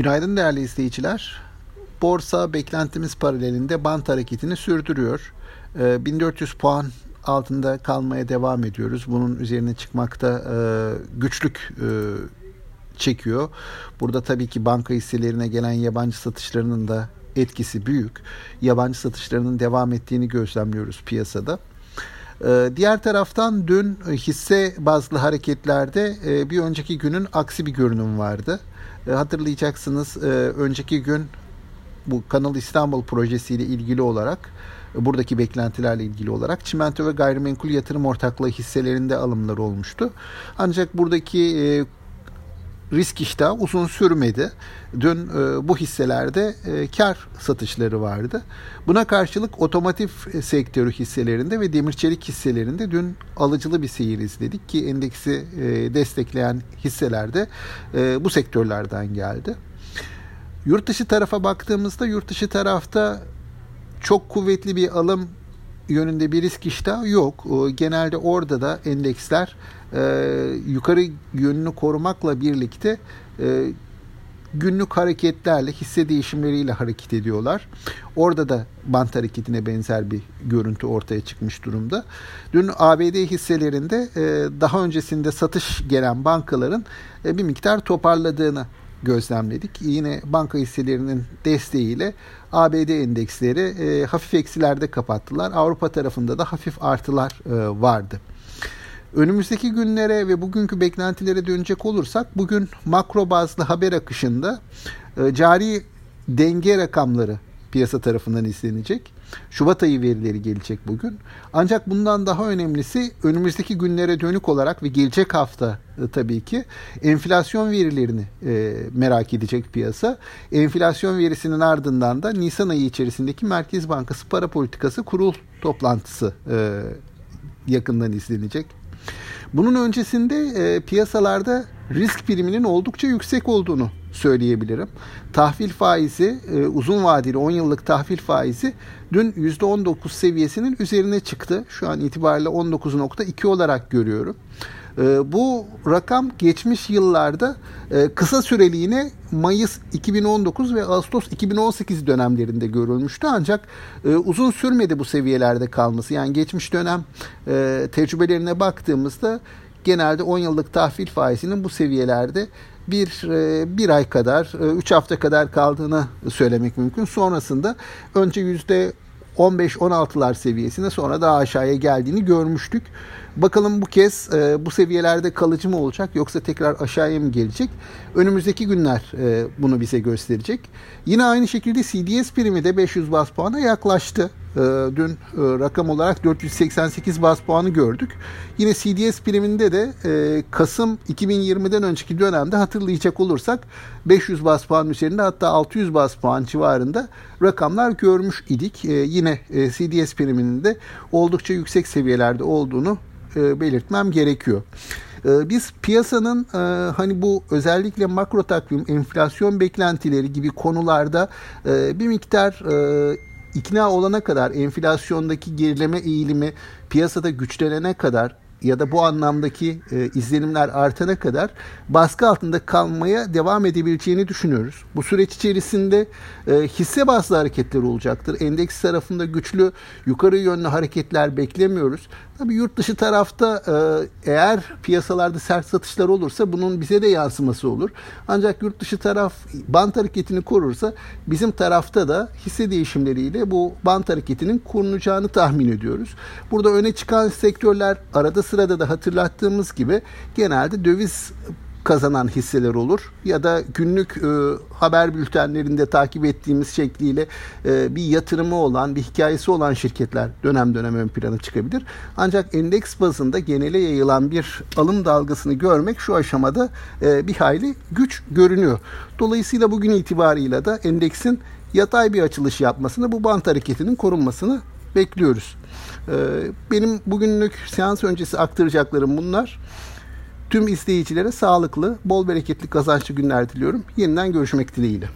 Günaydın değerli izleyiciler. Borsa beklentimiz paralelinde bant hareketini sürdürüyor. 1400 puan altında kalmaya devam ediyoruz. Bunun üzerine çıkmakta güçlük çekiyor. Burada tabii ki banka hisselerine gelen yabancı satışlarının da etkisi büyük. Yabancı satışlarının devam ettiğini gözlemliyoruz piyasada. Ee, diğer taraftan dün hisse bazlı hareketlerde e, bir önceki günün aksi bir görünüm vardı. E, hatırlayacaksınız e, önceki gün bu Kanal İstanbul projesiyle ilgili olarak buradaki beklentilerle ilgili olarak çimento ve gayrimenkul yatırım ortaklığı hisselerinde alımlar olmuştu. Ancak buradaki risk iştahı uzun sürmedi. Dün e, bu hisselerde e, kar satışları vardı. Buna karşılık otomotiv sektörü hisselerinde ve demir çelik hisselerinde dün alıcılı bir seyir izledik ki endeksi e, destekleyen hisselerde e, bu sektörlerden geldi. Yurt dışı tarafa baktığımızda yurt dışı tarafta çok kuvvetli bir alım yönünde bir risk iştahı yok. Genelde orada da endeksler e, yukarı yönünü korumakla birlikte e, günlük hareketlerle, hisse değişimleriyle hareket ediyorlar. Orada da bant hareketine benzer bir görüntü ortaya çıkmış durumda. Dün ABD hisselerinde e, daha öncesinde satış gelen bankaların bir miktar toparladığını gözlemledik. Yine banka hisselerinin desteğiyle ABD endeksleri e, hafif eksilerde kapattılar. Avrupa tarafında da hafif artılar e, vardı. Önümüzdeki günlere ve bugünkü beklentilere dönecek olursak bugün makro bazlı haber akışında e, cari denge rakamları piyasa tarafından izlenecek. Şubat ayı verileri gelecek bugün. Ancak bundan daha önemlisi önümüzdeki günlere dönük olarak ve gelecek hafta e, tabii ki enflasyon verilerini e, merak edecek piyasa. Enflasyon verisinin ardından da Nisan ayı içerisindeki Merkez Bankası para politikası kurul toplantısı e, yakından izlenecek. Bunun öncesinde e, piyasalarda risk priminin oldukça yüksek olduğunu söyleyebilirim. Tahvil faizi, e, uzun vadeli 10 yıllık tahvil faizi dün %19 seviyesinin üzerine çıktı. Şu an itibariyle 19.2 olarak görüyorum. Ee, bu rakam geçmiş yıllarda e, kısa süreliğine Mayıs 2019 ve Ağustos 2018 dönemlerinde görülmüştü. Ancak e, uzun sürmedi bu seviyelerde kalması. Yani geçmiş dönem e, tecrübelerine baktığımızda genelde 10 yıllık tahvil faizinin bu seviyelerde bir bir ay kadar, üç hafta kadar kaldığını söylemek mümkün. Sonrasında önce yüzde 15-16'lar seviyesine sonra daha aşağıya geldiğini görmüştük. Bakalım bu kez e, bu seviyelerde kalıcı mı olacak yoksa tekrar aşağıya mı gelecek? Önümüzdeki günler e, bunu bize gösterecek. Yine aynı şekilde CDS primi de 500 bas puana yaklaştı. E, dün e, rakam olarak 488 bas puanı gördük. Yine CDS priminde de e, Kasım 2020'den önceki dönemde hatırlayacak olursak 500 bas puan üzerinde hatta 600 bas puan civarında rakamlar görmüş idik. E, yine CDS priminin de oldukça yüksek seviyelerde olduğunu belirtmem gerekiyor. Biz piyasanın hani bu özellikle makro takvim, enflasyon beklentileri gibi konularda bir miktar ikna olana kadar enflasyondaki gerileme eğilimi piyasada güçlenene kadar ya da bu anlamdaki e, izlenimler artana kadar baskı altında kalmaya devam edebileceğini düşünüyoruz. Bu süreç içerisinde e, hisse bazlı hareketler olacaktır. Endeks tarafında güçlü yukarı yönlü hareketler beklemiyoruz. Tabii yurt dışı tarafta e, eğer piyasalarda sert satışlar olursa bunun bize de yansıması olur. Ancak yurt dışı taraf bant hareketini korursa bizim tarafta da hisse değişimleriyle bu bant hareketinin korunacağını tahmin ediyoruz. Burada öne çıkan sektörler arada sırada da hatırlattığımız gibi genelde döviz kazanan hisseler olur ya da günlük e, haber bültenlerinde takip ettiğimiz şekliyle e, bir yatırımı olan, bir hikayesi olan şirketler dönem dönem ön plana çıkabilir. Ancak endeks bazında genele yayılan bir alım dalgasını görmek şu aşamada e, bir hayli güç görünüyor. Dolayısıyla bugün itibarıyla da endeksin yatay bir açılış yapmasını, bu bant hareketinin korunmasını bekliyoruz. E, benim bugünlük seans öncesi aktaracaklarım bunlar. Tüm izleyicilere sağlıklı, bol bereketli kazançlı günler diliyorum. Yeniden görüşmek dileğiyle.